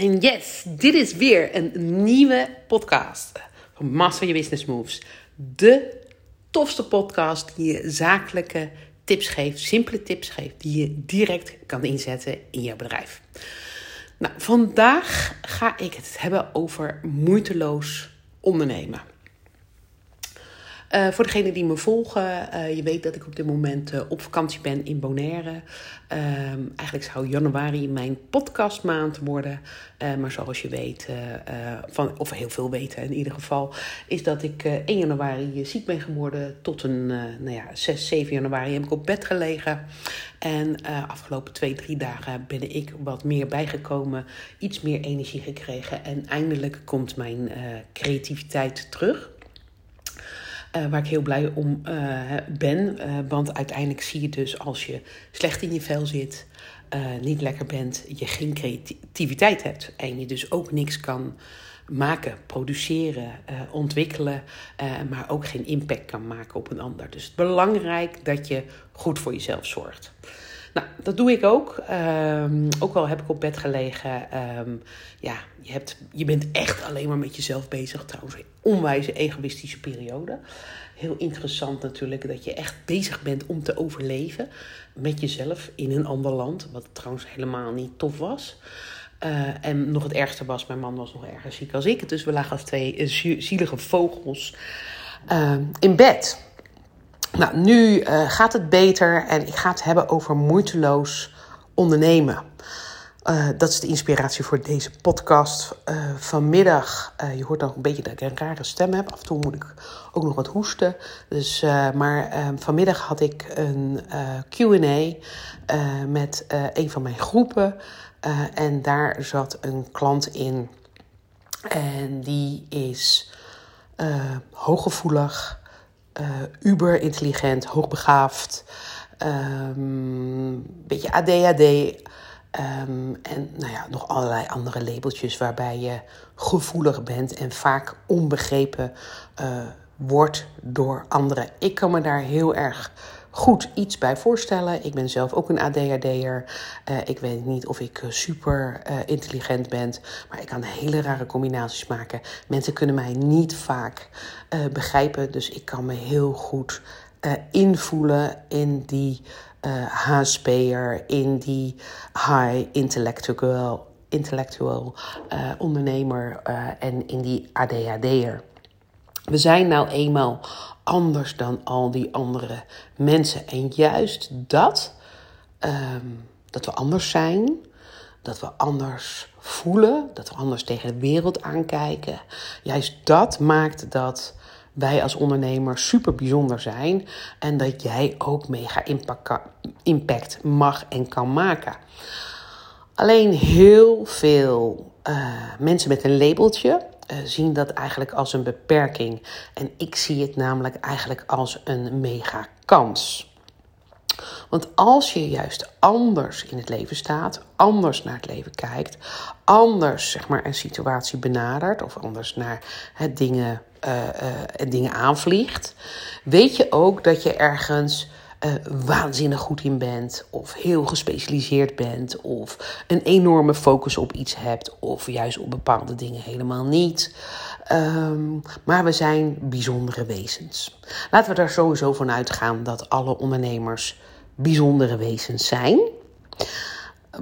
En yes, dit is weer een nieuwe podcast van Master Your Business Moves. De tofste podcast die je zakelijke tips geeft, simpele tips geeft, die je direct kan inzetten in jouw bedrijf. Nou, vandaag ga ik het hebben over moeiteloos ondernemen. Uh, voor degenen die me volgen, uh, je weet dat ik op dit moment uh, op vakantie ben in Bonaire. Ehm, eigenlijk zou januari mijn podcastmaand worden. maar zoals je weet, van, of heel veel weten in ieder geval, is dat ik 1 januari ziek ben geworden. Tot een nou ja, 6, 7 januari heb ik op bed gelegen. En afgelopen twee, drie dagen ben ik wat meer bijgekomen, iets meer energie gekregen. En eindelijk komt mijn creativiteit terug. Uh, waar ik heel blij om uh, ben. Uh, want uiteindelijk zie je dus als je slecht in je vel zit, niet lekker bent, je geen creativiteit hebt. En je dus ook niks kan maken, produceren, ontwikkelen, maar ook geen impact kan maken op een ander. Dus het is belangrijk dat je goed voor jezelf zorgt. Nou, dat doe ik ook. Um, ook al heb ik op bed gelegen. Um, ja, je, hebt, je bent echt alleen maar met jezelf bezig. Trouwens, een onwijze egoïstische periode. Heel interessant natuurlijk dat je echt bezig bent om te overleven met jezelf in een ander land. Wat trouwens helemaal niet tof was. Uh, en nog het ergste was, mijn man was nog erger ziek als ik. Dus we lagen als twee zielige vogels uh, in bed. Nou, nu uh, gaat het beter en ik ga het hebben over moeiteloos ondernemen. Uh, dat is de inspiratie voor deze podcast. Uh, vanmiddag, je hoort nog een beetje dat ik een rare stem heb. Af en toe moet ik ook nog wat hoesten. Dus, maar vanmiddag had ik een QA met een van mijn groepen. en daar zat een klant in. En die is hooggevoelig uber intelligent, hoogbegaafd, um, beetje ADHD. Um, en nou ja, nog allerlei andere labeltjes waarbij je gevoelig bent en vaak onbegrepen uh, wordt door anderen. Ik kan me daar heel erg goed iets bij voorstellen. Ik ben zelf ook een ADHD'er. Uh, ik weet niet of ik eh, super uh, intelligent ben, maar ik kan hele rare combinaties maken. Mensen kunnen mij niet vaak begrijpen, dus ik kan me heel goed invoelen in die HSP'er, in die high intellectual, intellectual ondernemer en in die ADHD'er. We zijn nou eenmaal anders dan al die andere mensen. En juist dat, um, dat we anders zijn, dat we anders voelen, dat we anders tegen de wereld aankijken, juist dat maakt dat wij als ondernemer super bijzonder zijn en dat jij ook mega impact mag en kan maken. Alleen heel veel uh, mensen met een labeltje zien dat eigenlijk als een beperking. En ik zie het namelijk eigenlijk als een mega kans. Want als je juist anders in het leven staat, anders naar het leven kijkt, anders zeg maar, een situatie benadert of anders naar het dingen, uh, dingen aanvliegt, weet je ook dat je ergens uh, waanzinnig goed in bent, of heel gespecialiseerd bent, of een enorme focus op iets hebt, of juist op bepaalde dingen helemaal niet. Um, maar we zijn bijzondere wezens. Laten we er sowieso van uitgaan dat alle ondernemers bijzondere wezens zijn.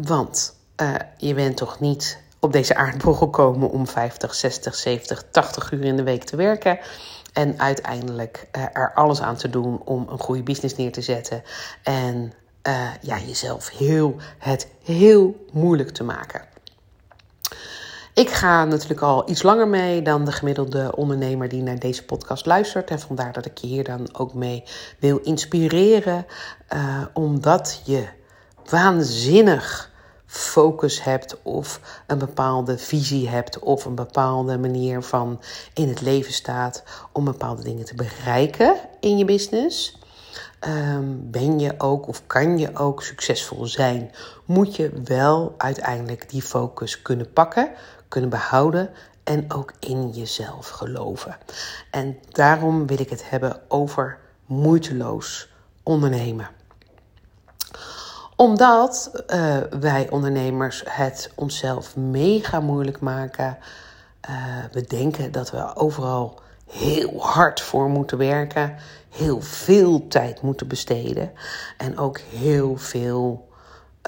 Want uh, je bent toch niet op deze aardbol gekomen om 50, 60, 70, 80 uur in de week te werken. En uiteindelijk uh, er alles aan te doen om een goede business neer te zetten. En uh, ja, jezelf heel, het heel moeilijk te maken. Ik ga natuurlijk al iets langer mee dan de gemiddelde ondernemer die naar deze podcast luistert. En vandaar dat ik je hier dan ook mee wil inspireren. Uh, omdat je waanzinnig focus hebt of een bepaalde visie hebt of een bepaalde manier van in het leven staat om bepaalde dingen te bereiken in je business. Um, ben je ook of kan je ook succesvol zijn, moet je wel uiteindelijk die focus kunnen pakken, kunnen behouden en ook in jezelf geloven. En daarom wil ik het hebben over moeiteloos ondernemen. Omdat uh, wij ondernemers het onszelf mega moeilijk maken. Uh, we denken dat we overal heel hard voor moeten werken, heel veel tijd moeten besteden en ook heel veel,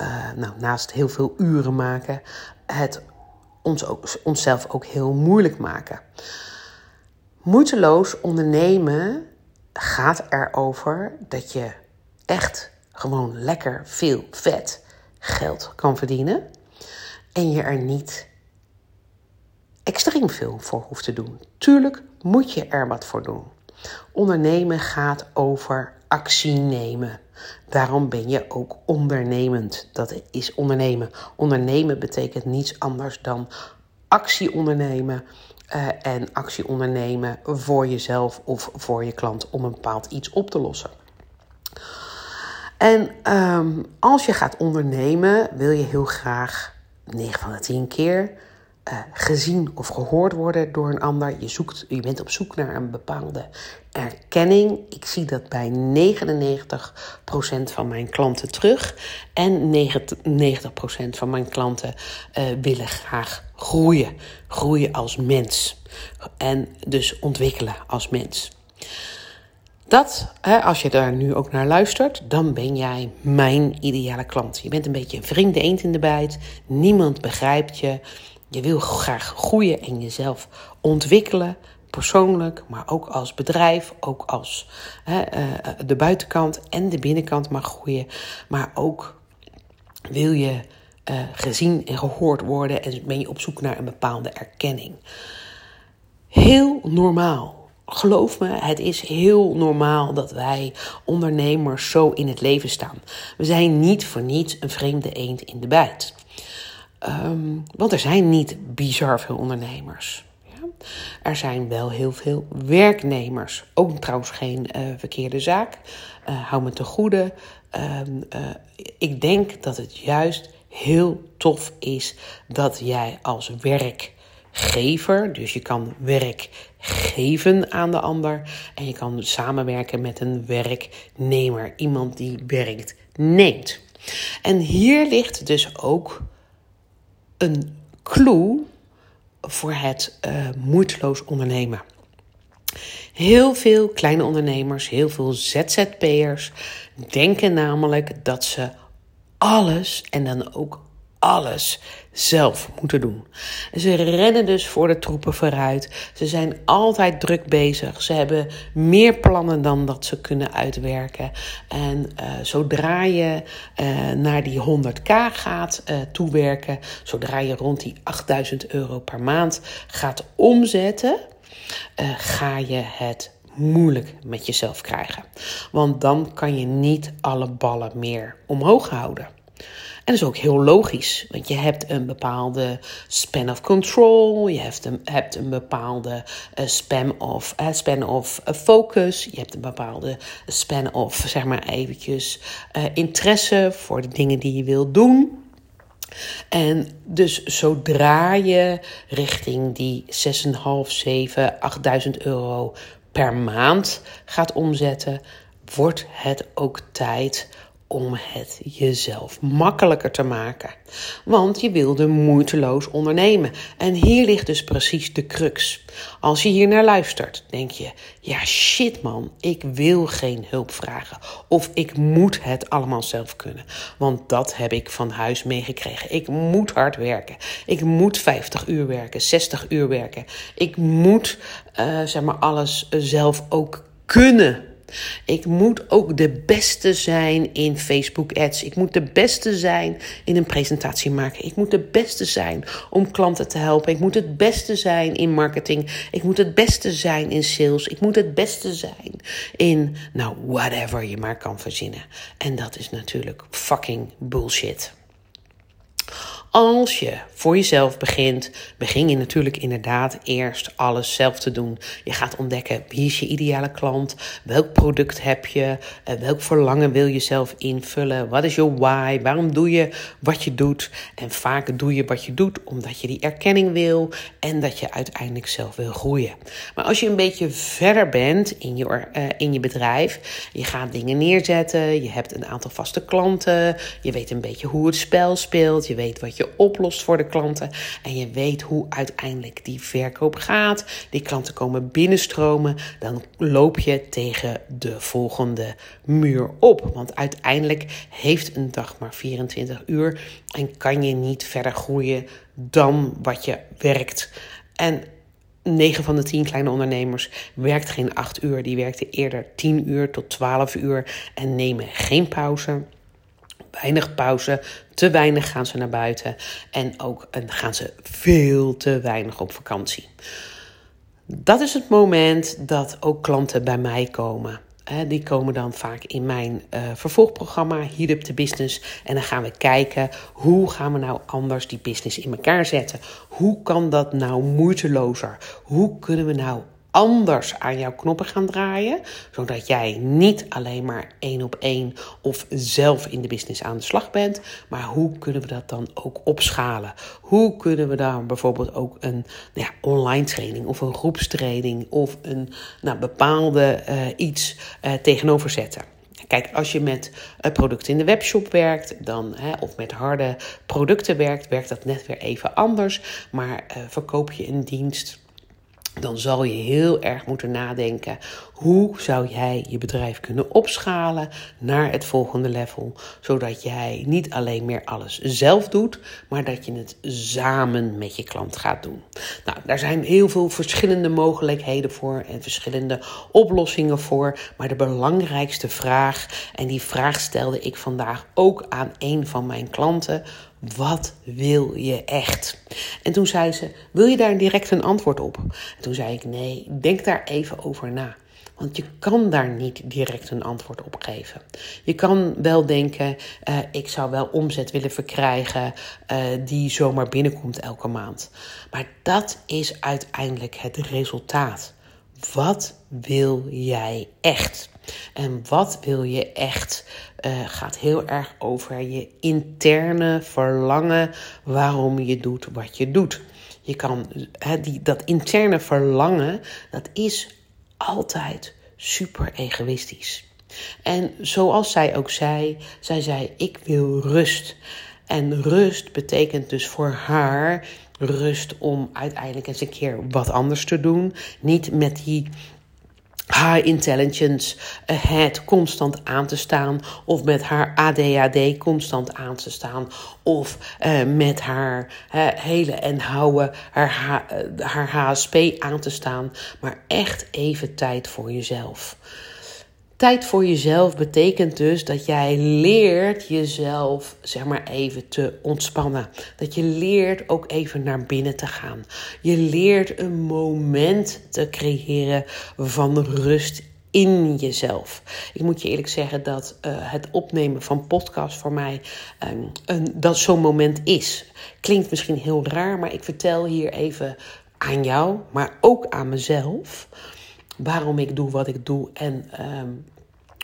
uh, nou, naast heel veel uren maken, het ons ook, onszelf ook heel moeilijk maken. Moeiteloos ondernemen gaat erover dat je echt gewoon lekker veel vet geld kan verdienen en je er niet extreem veel voor hoeft te doen. Tuurlijk moet je er wat voor doen. Ondernemen gaat over actie nemen. Daarom ben je ook ondernemend. Dat is ondernemen. Ondernemen betekent niets anders dan actie ondernemen. Uh, en actie ondernemen voor jezelf of voor je klant om een bepaald iets op te lossen. En um, als je gaat ondernemen, wil je heel graag 9 van de 10 keer uh, gezien of gehoord worden door een ander. Je, zoekt, je bent op zoek naar een bepaalde erkenning. Ik zie dat bij 99% van mijn klanten terug. En 90% van mijn klanten uh, willen graag groeien. Groeien als mens. En dus ontwikkelen als mens. Dat, hè, als je daar nu ook naar luistert, dan ben jij mijn ideale klant. Je bent een beetje een vreemde eend in de bijt. Niemand begrijpt je. Je wil graag groeien en jezelf ontwikkelen, persoonlijk, maar ook als bedrijf, ook als hè, uh, de buitenkant en de binnenkant mag groeien. Maar ook wil je uh, gezien en gehoord worden en ben je op zoek naar een bepaalde erkenning. Heel normaal. Geloof me, het is heel normaal dat wij ondernemers zo in het leven staan. We zijn niet voor niets een vreemde eend in de bijt. Um, want er zijn niet bizar veel ondernemers. Ja? Er zijn wel heel veel werknemers. Ook trouwens geen uh, verkeerde zaak. Uh, hou me te goede. Um, uh, ik denk dat het juist heel tof is dat jij als werkgever, dus je kan werk geven aan de ander en je kan samenwerken met een werknemer, iemand die werkt neemt. En hier ligt dus ook een clue voor het uh, moeiteloos ondernemen. Heel veel kleine ondernemers, heel veel ZZP'ers denken namelijk dat ze alles en dan ook alles zelf moeten doen. Ze rennen dus voor de troepen vooruit. Ze zijn altijd druk bezig. Ze hebben meer plannen dan dat ze kunnen uitwerken. En uh, zodra je uh, naar die 100k gaat uh, toewerken, zodra je rond die 8000 euro per maand gaat omzetten, ga je het moeilijk met jezelf krijgen. Want dan kan je niet alle ballen meer omhoog houden. Dat is ook heel logisch, want je hebt een bepaalde span of control, je hebt een, hebt een bepaalde uh, span of, uh, span of uh, focus, je hebt een bepaalde span of, zeg maar eventjes, interesse voor de dingen die je wilt doen. En dus zodra je richting die 6,5, 7, 8.000 euro per maand gaat omzetten, wordt het ook tijd om het jezelf makkelijker te maken. Want je wilde moeiteloos ondernemen. En hier ligt dus precies de crux. Als je hier naar luistert, denk je: ja, shit man, ik wil geen hulp vragen. Of ik moet het allemaal zelf kunnen. Want dat heb ik van huis meegekregen. Ik moet hard werken. Ik moet 50 uur werken, 60 uur werken. Ik moet, uh, zeg maar, alles zelf ook kunnen ik moet ook de beste zijn in Facebook ads. Ik moet de beste zijn in een presentatie maken. Ik moet de beste zijn om klanten te helpen. Ik moet het beste zijn in marketing. Ik moet het beste zijn in sales. Ik moet het beste zijn in, nou, whatever je maar kan verzinnen. En dat is natuurlijk fucking bullshit. Als je voor jezelf begint, begin je natuurlijk inderdaad eerst alles zelf te doen. Je gaat ontdekken wie is je ideale klant, welk product heb je, eh, welk verlangen wil je zelf invullen, wat is je why, waarom doe je wat je doet. En vaak doe je wat je doet omdat je die erkenning wil en dat je uiteindelijk zelf wil groeien. Maar als je een beetje verder bent in je, uh, in je bedrijf, je gaat dingen neerzetten, je hebt een aantal vaste klanten, je weet een beetje hoe het spel speelt, je weet wat je oplost voor de klanten en je weet hoe uiteindelijk die verkoop gaat. Die klanten komen binnenstromen, dan loop je tegen de volgende muur op. Want uiteindelijk heeft een dag maar 24 uur en kan je niet verder groeien dan wat je werkt. En 9 van de 10 kleine ondernemers werkt geen 8 uur. Die werkten eerder 10 uur tot 12 uur en nemen geen pauze. Weinig pauze, te weinig gaan ze naar buiten en ook gaan ze veel te weinig op vakantie. Dat is het moment dat ook klanten bij mij komen die komen dan vaak in mijn uh, vervolgprogramma Heat Up the Business. En dan gaan we kijken hoe gaan we nou anders die business in elkaar zetten. Hoe kan dat nou moeitelozer? Hoe kunnen we nou anders aan jouw knoppen gaan draaien, zodat jij niet alleen maar één op één of zelf in de business aan de slag bent, maar hoe kunnen we dat dan ook opschalen? Hoe kunnen we daar bijvoorbeeld ook een nou ja, online training of een groepstraining of een nou, bepaalde uh, iets uh, tegenover zetten? Kijk, als je met uh, producten in de webshop werkt, dan, hè, of met harde producten werkt, werkt dat net weer even anders. Maar verkoop je een dienst dan zal je heel erg moeten nadenken: hoe zou jij je bedrijf kunnen opschalen naar het volgende level, zodat jij niet alleen meer alles zelf doet, maar dat je het samen met je klant gaat doen. Nou, daar zijn heel veel verschillende mogelijkheden voor en verschillende oplossingen voor, maar de belangrijkste vraag, en die vraag stelde ik vandaag ook aan een van mijn klanten wat wil je echt? En toen zei ze: Wil je daar direct een antwoord op? En toen zei ik: Nee, denk daar even over na. Want je kan daar niet direct een antwoord op geven. Je kan wel denken: uh, ik zou wel omzet willen verkrijgen uh, die zomaar binnenkomt elke maand. Maar dat is uiteindelijk het resultaat. Wat wil jij echt? En wat wil je echt? Uh, gaat heel erg over je interne verlangen waarom je doet wat je doet. Je kan, die, dat interne verlangen, dat is altijd super egoïstisch. En zoals zij ook zei, zij zei: Ik wil rust. En rust betekent dus voor haar rust om uiteindelijk eens een keer wat anders te doen. Niet met die high intelligence ahead constant aan te staan, of met haar ADHD constant aan te staan, of uh, met haar hele en houden, haar, uh, haar HSP aan te staan, maar echt even tijd voor jezelf. Tijd voor jezelf betekent dus dat jij leert jezelf, zeg maar, even te ontspannen. Dat je leert ook even naar binnen te gaan. Je leert een moment te creëren van rust in jezelf. Ik moet je eerlijk zeggen dat uh, het opnemen van podcast voor mij um, een, dat zo'n moment is. Klinkt misschien heel raar, maar ik vertel hier even aan jou, maar ook aan mezelf waarom ik doe wat ik doe en um,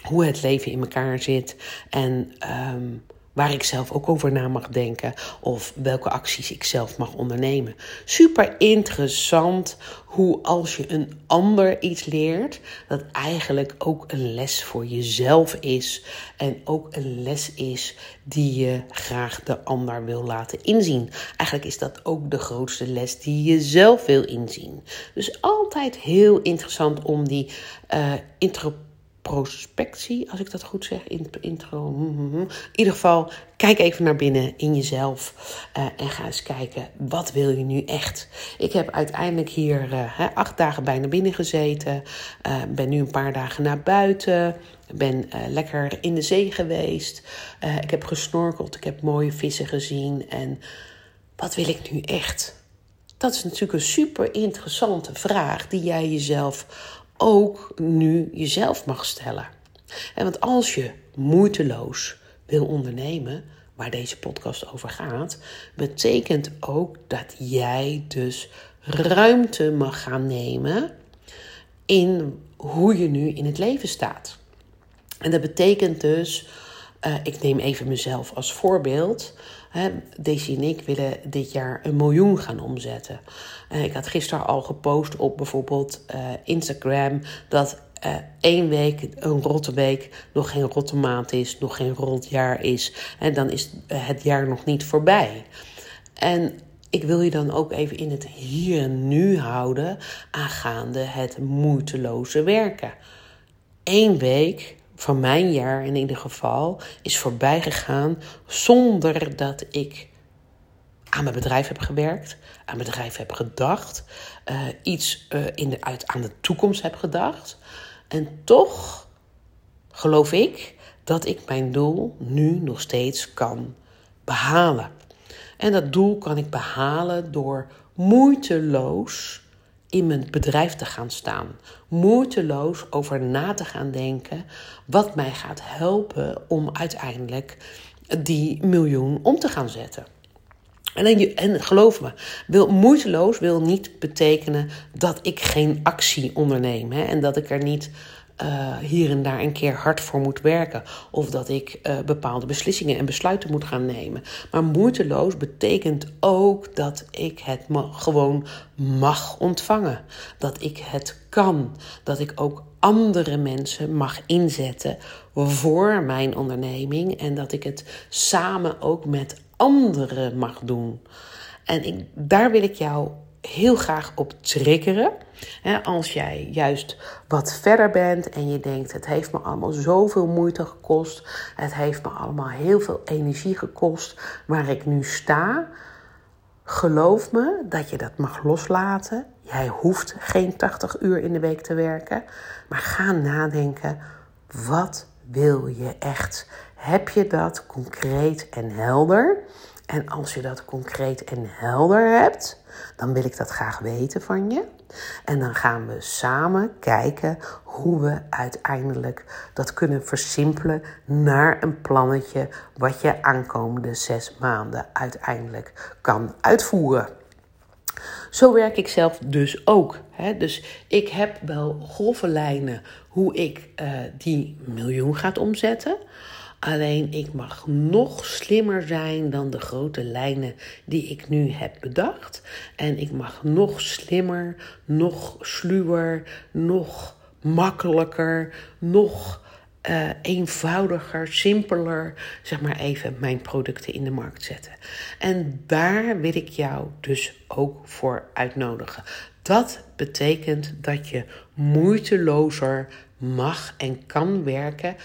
hoe het leven in elkaar zit. En um, waar ik zelf ook over na mag denken of welke acties ik zelf mag ondernemen. Super interessant hoe als je een ander iets leert, dat eigenlijk ook een les voor jezelf is en ook een les is die je graag de ander wil laten inzien. Eigenlijk is dat ook de grootste les die je zelf wil inzien. Dus altijd heel interessant om die uh, prospectie, als ik dat goed zeg, intro. Hm, hm. In ieder geval, kijk even naar binnen in jezelf uh, en ga eens kijken, wat wil je nu echt? Ik heb uiteindelijk hier uh, acht dagen bijna binnen gezeten, uh, ben nu een paar dagen naar buiten, ben lekker in de zee geweest, ik heb gesnorkeld, ik heb mooie vissen gezien en wat wil ik nu echt? Dat is natuurlijk een super interessante vraag die jij jezelf ook nu jezelf mag stellen. En want als je moeiteloos wil ondernemen, waar deze podcast over gaat, betekent ook dat jij dus ruimte mag gaan nemen in hoe je nu in het leven staat. En dat betekent dus, uh, ik neem even mezelf als voorbeeld. Daisy en ik willen dit jaar een miljoen gaan omzetten. Uh, ik had gisteren al gepost op bijvoorbeeld uh, Instagram dat uh, één week, een rotte week, nog geen rotte maand is, nog geen rot jaar is. En dan is het jaar nog niet voorbij. En ik wil je dan ook even in het hier en nu houden aangaande het moeiteloze werken. Eén week van mijn jaar in ieder geval is voorbij gegaan zonder dat ik aan mijn bedrijf heb gewerkt, aan mijn bedrijf heb gedacht, uh, iets uh, in de, uit, aan de toekomst heb gedacht. En toch geloof ik dat ik mijn doel nu nog steeds kan behalen. En dat doel kan ik behalen door moeiteloos in mijn bedrijf te gaan staan. Moeiteloos over na te gaan denken wat mij gaat helpen om uiteindelijk die miljoen om te gaan zetten. En, en geloof me, wil, moeiteloos wil niet betekenen dat ik geen actie onderneem. Hè, en dat ik er niet uh, hier en daar een keer hard voor moet werken. Of dat ik uh, bepaalde beslissingen en besluiten moet gaan nemen. Maar moeiteloos betekent ook dat ik het gewoon mag ontvangen. Dat ik het kan. Dat ik ook andere mensen mag inzetten voor mijn onderneming. En dat ik het samen ook met anderen mag doen. En ik, daar wil ik jou heel graag op triggeren. als jij juist wat verder bent en je denkt: het heeft me allemaal zoveel moeite gekost, het heeft me allemaal heel veel energie gekost waar ik nu sta. Geloof me dat je dat mag loslaten. Jij hoeft geen 80 uur in de week te werken, maar ga nadenken: wat wil je echt? Heb je dat concreet en helder? En als je dat concreet en helder hebt, dan wil ik dat graag weten van je. En dan gaan we samen kijken hoe we uiteindelijk dat kunnen versimpelen naar een plannetje wat je aankomende zes maanden uiteindelijk kan uitvoeren. Zo werk ik zelf dus ook. Hè? Dus ik heb wel grove lijnen hoe ik uh, die miljoen gaat omzetten. Alleen ik mag nog slimmer zijn dan de grote lijnen die ik nu heb bedacht. En ik mag nog slimmer, nog sluwer, nog makkelijker, nog uh, eenvoudiger, simpeler, zeg maar even, mijn producten in de markt zetten. En daar wil ik jou dus ook voor uitnodigen. Dat betekent dat je moeitelozer mag en kan werken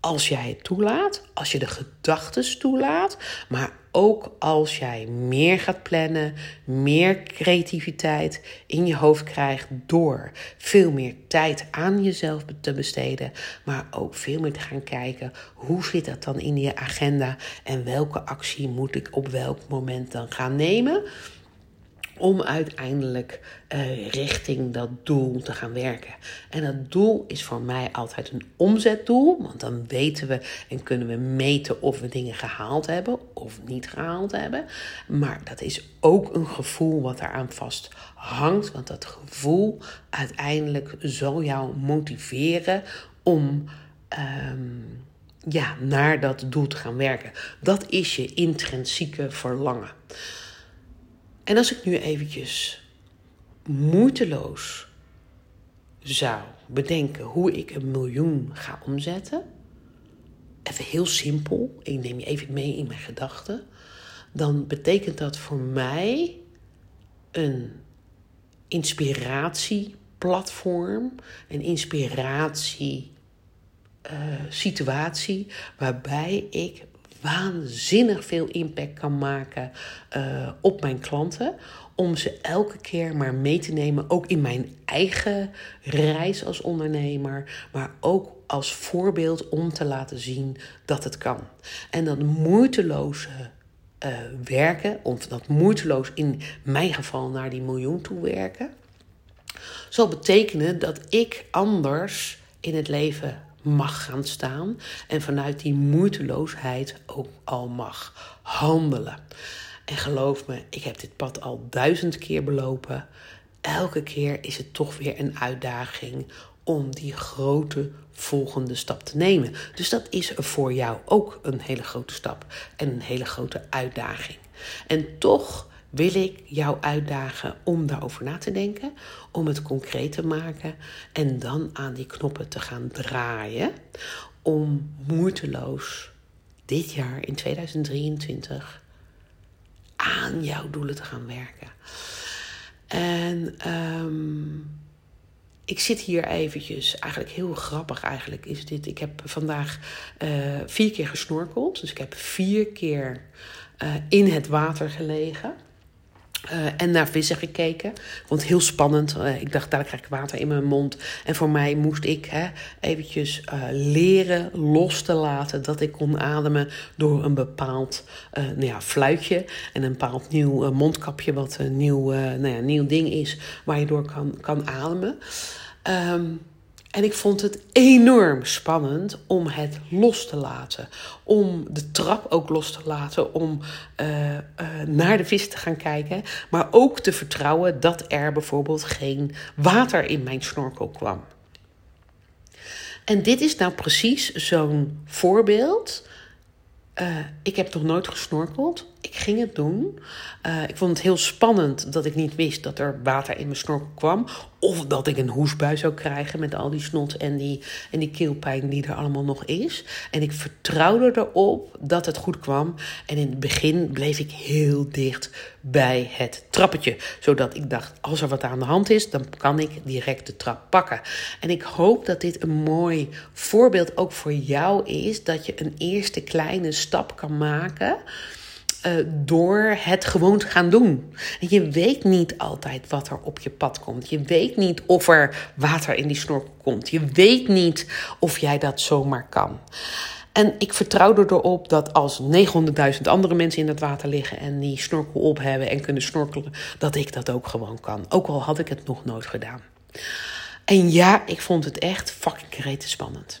als jij het toelaat, als je de gedachten toelaat, maar ook als jij meer gaat plannen, meer creativiteit in je hoofd krijgt door veel meer tijd aan jezelf te besteden, maar ook veel meer te gaan kijken hoe zit dat dan in je agenda en welke actie moet ik op welk moment dan gaan nemen om uiteindelijk uh, richting dat doel te gaan werken. En dat doel is voor mij altijd een omzetdoel, want dan weten we en kunnen we meten of we dingen gehaald hebben of niet gehaald hebben. Maar dat is ook een gevoel wat eraan vast hangt, want dat gevoel uiteindelijk zal jou motiveren om. Um, ja, naar dat doel te gaan werken. Dat is je intrinsieke verlangen. En als ik nu eventjes moeiteloos zou bedenken hoe ik een miljoen ga omzetten, even heel simpel, ik neem je even mee in mijn gedachten, dan betekent dat voor mij een inspiratieplatform, een inspiratie. Uh, situatie waarbij ik waanzinnig veel impact kan maken uh, op mijn klanten. Om ze elke keer maar mee te nemen, ook in mijn eigen reis als ondernemer, maar ook als voorbeeld om te laten zien dat het kan. En dat moeiteloze uh, werken, of dat moeiteloos in mijn geval naar die miljoen toe werken, zal betekenen dat ik anders in het leven mag gaan staan en vanuit die moeiteloosheid ook al mag handelen. En geloof me, ik heb dit pad al duizend keer belopen. Elke keer is het toch weer een uitdaging om die grote volgende stap te nemen. Dus dat is voor jou ook een hele grote stap en een hele grote uitdaging. En toch wil ik jou uitdagen om daarover na te denken, om het concreet te maken en dan aan die knoppen te gaan draaien om moeiteloos dit jaar in 2023 aan jouw doelen te gaan werken. En um, ik zit hier eventjes, eigenlijk heel grappig eigenlijk is dit. Ik heb vandaag uh, vier keer gesnorkeld. Dus ik heb vier keer uh, in het water gelegen. Uh, en naar vissen gekeken. Het heel spannend. Uh, ik dacht, daar krijg ik water in mijn mond. En voor mij moest ik hè, eventjes uh, leren los te laten dat ik kon ademen door een bepaald nou ja, fluitje en een bepaald nieuw mondkapje, wat een nieuw, nou ja, nieuw ding is waar je door kan, kan ademen. Um, en ik vond het enorm spannend om het los te laten. Om de trap ook los te laten. Om uh, uh, naar de vis te gaan kijken. Maar ook te vertrouwen dat er bijvoorbeeld geen water in mijn snorkel kwam. En dit is nou precies zo'n voorbeeld. Uh, ik heb nog nooit gesnorkeld. Ik ging het doen. Uh, ik vond het heel spannend dat ik niet wist dat er water in mijn snorkel kwam. Of dat ik een hoesbui zou krijgen met al die snot en die, en die keelpijn die er allemaal nog is. En ik vertrouwde erop dat het goed kwam. En in het begin bleef ik heel dicht bij het trappetje. Zodat ik dacht, als er wat aan de hand is, dan kan ik direct de trap pakken. En ik hoop dat dit een mooi voorbeeld ook voor jou is. Dat je een eerste kleine stap kan maken uh, door het gewoon te gaan doen. En je weet niet altijd wat er op je pad komt. Je weet niet of er water in die snorkel komt. Je weet niet of jij dat zomaar kan. En ik vertrouw erop dat als 900.000 andere mensen in het water liggen en die snorkel op hebben en kunnen snorkelen, dat ik dat ook gewoon kan. Ook al had ik het nog nooit gedaan. En ja, ik vond het echt fucking rete spannend.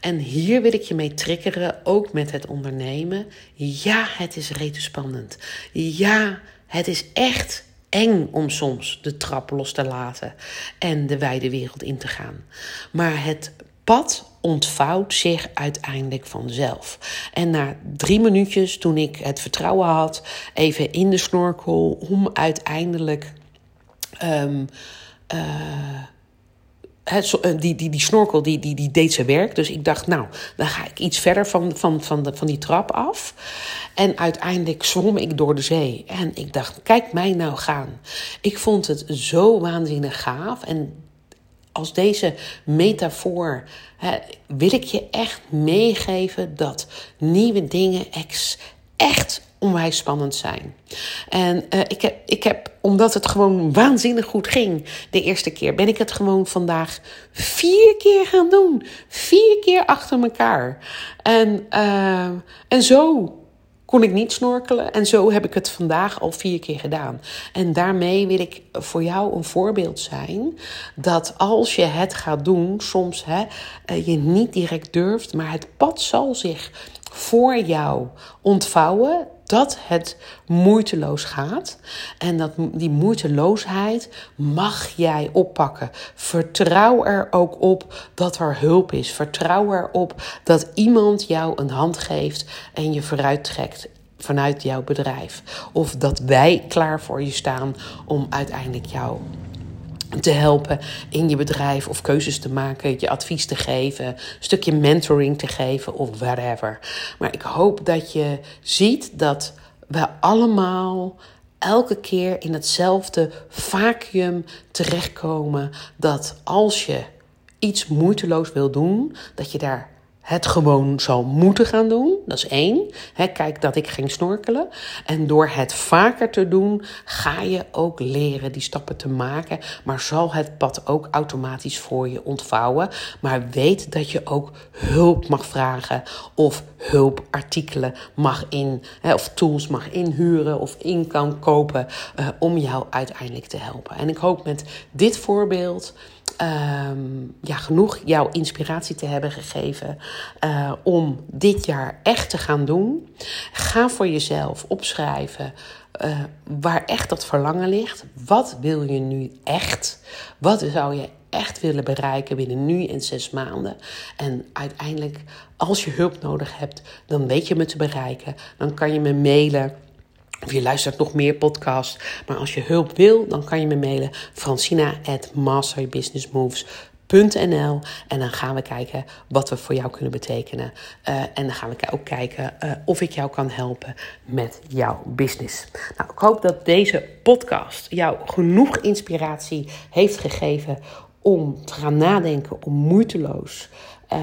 En hier wil ik je mee triggeren, ook met het ondernemen. Ja, het is rete spannend. Ja, het is echt eng om soms de trap los te laten en de wijde wereld in te gaan. Maar het pad ontvouwt zich uiteindelijk vanzelf. En na drie minuutjes, toen ik het vertrouwen had, even in de snorkel om uiteindelijk. Um, uh, eh, die, die, die snorkel die, die, die deed zijn werk. Dus ik dacht, nou, dan ga ik iets verder van, van, van, de, van die trap af. En uiteindelijk zwom ik door de zee. En ik dacht, kijk mij nou gaan. Ik vond het zo waanzinnig gaaf. En als deze metafoor hè, wil ik je echt meegeven dat nieuwe dingen ex, echt onwijs spannend zijn. En uh, ik, heb, ik heb, omdat het gewoon waanzinnig goed ging de eerste keer, ben ik het gewoon vandaag vier keer gaan doen. Vier keer achter elkaar. En, uh, en zo kon ik niet snorkelen. En zo heb ik het vandaag al vier keer gedaan. En daarmee wil ik voor jou een voorbeeld zijn dat als je het gaat doen, soms hè, eh, je niet direct durft, maar het pad zal zich voor jou ontvouwen dat het moeiteloos gaat. En dat die moeiteloosheid mag jij oppakken. Vertrouw er ook op dat er hulp is. Vertrouw erop dat iemand jou een hand geeft en je vooruit trekt vanuit jouw bedrijf. Of dat wij klaar voor je staan om uiteindelijk jou te helpen in je bedrijf of keuzes te maken, je advies te geven, een stukje mentoring te geven of whatever. Maar ik hoop dat je ziet dat we allemaal elke keer in hetzelfde vacuüm terechtkomen dat als je iets moeiteloos wil doen, dat je daar het gewoon zal moeten gaan doen. Dat is één. kijk dat ik ging snorkelen. En door het vaker te doen, ga je ook leren die stappen te maken. Maar zal het pad ook automatisch voor je ontvouwen. Maar weet dat je ook hulp mag vragen. Of hulpartikelen mag in, of tools mag inhuren of in kan kopen. Uh, om jou uiteindelijk te helpen. En ik hoop met dit voorbeeld ehm, ja, genoeg jouw inspiratie te hebben gegeven uh, om dit jaar echt te gaan doen. Ga voor jezelf opschrijven uh, waar echt dat verlangen ligt. Wat wil je nu echt? Wat zou je echt willen bereiken binnen nu en zes maanden? En uiteindelijk, als je hulp nodig hebt, dan weet je me te bereiken. Dan kan je me mailen. Of je luistert nog meer podcasts. Maar als je hulp wil, dan kan je me mailen. Francina at En dan gaan we kijken wat we voor jou kunnen betekenen. Uh, en dan gaan we ook kijken uh, of ik jou kan helpen met jouw business. Nou, ik hoop dat deze podcast jou genoeg inspiratie heeft gegeven om te gaan nadenken om moeiteloos uh,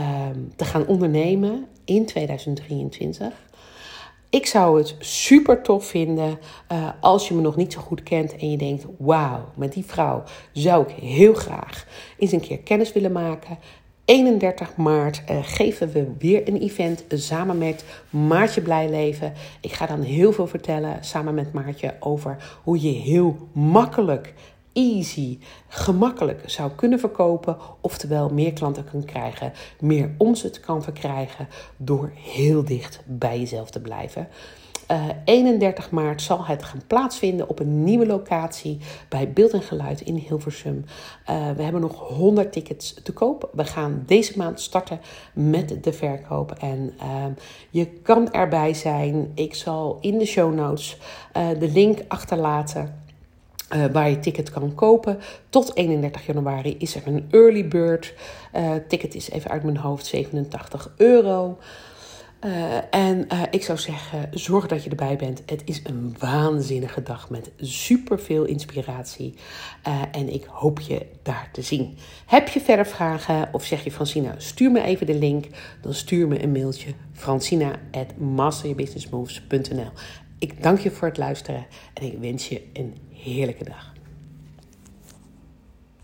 te gaan ondernemen in 2023. Ik zou het super tof vinden uh, als je me nog niet zo goed kent en je denkt: wauw, met die vrouw zou ik heel graag eens een keer kennis willen maken. 31 maart uh, geven we weer een event samen met Maartje Blijleven. Ik ga dan heel veel vertellen samen met Maartje over hoe je heel makkelijk easy, gemakkelijk zou kunnen verkopen. Oftewel meer klanten kan krijgen, meer omzet kan verkrijgen door heel dicht bij jezelf te blijven. Uh, eh, 31 maart zal het gaan plaatsvinden op een nieuwe locatie bij Beeld en Geluid in Hilversum. Uh, we hebben nog 100 tickets te koop. We gaan deze maand starten met de verkoop en uh, je kan erbij zijn. Ik zal in de show notes de link achterlaten. Uh, waar je ticket kan kopen. Tot 31 januari is er een early bird. Uh, ticket is even uit mijn hoofd 87 euro. Uh, en ik zou zeggen, zorg dat je erbij bent. Het is een waanzinnige dag met superveel inspiratie. en ik hoop je daar te zien. Heb je verder vragen of zeg je Francina, stuur me even de link. Dan stuur me een mailtje francina at Ik dank je voor het luisteren en ik wens je een heerlijke dag.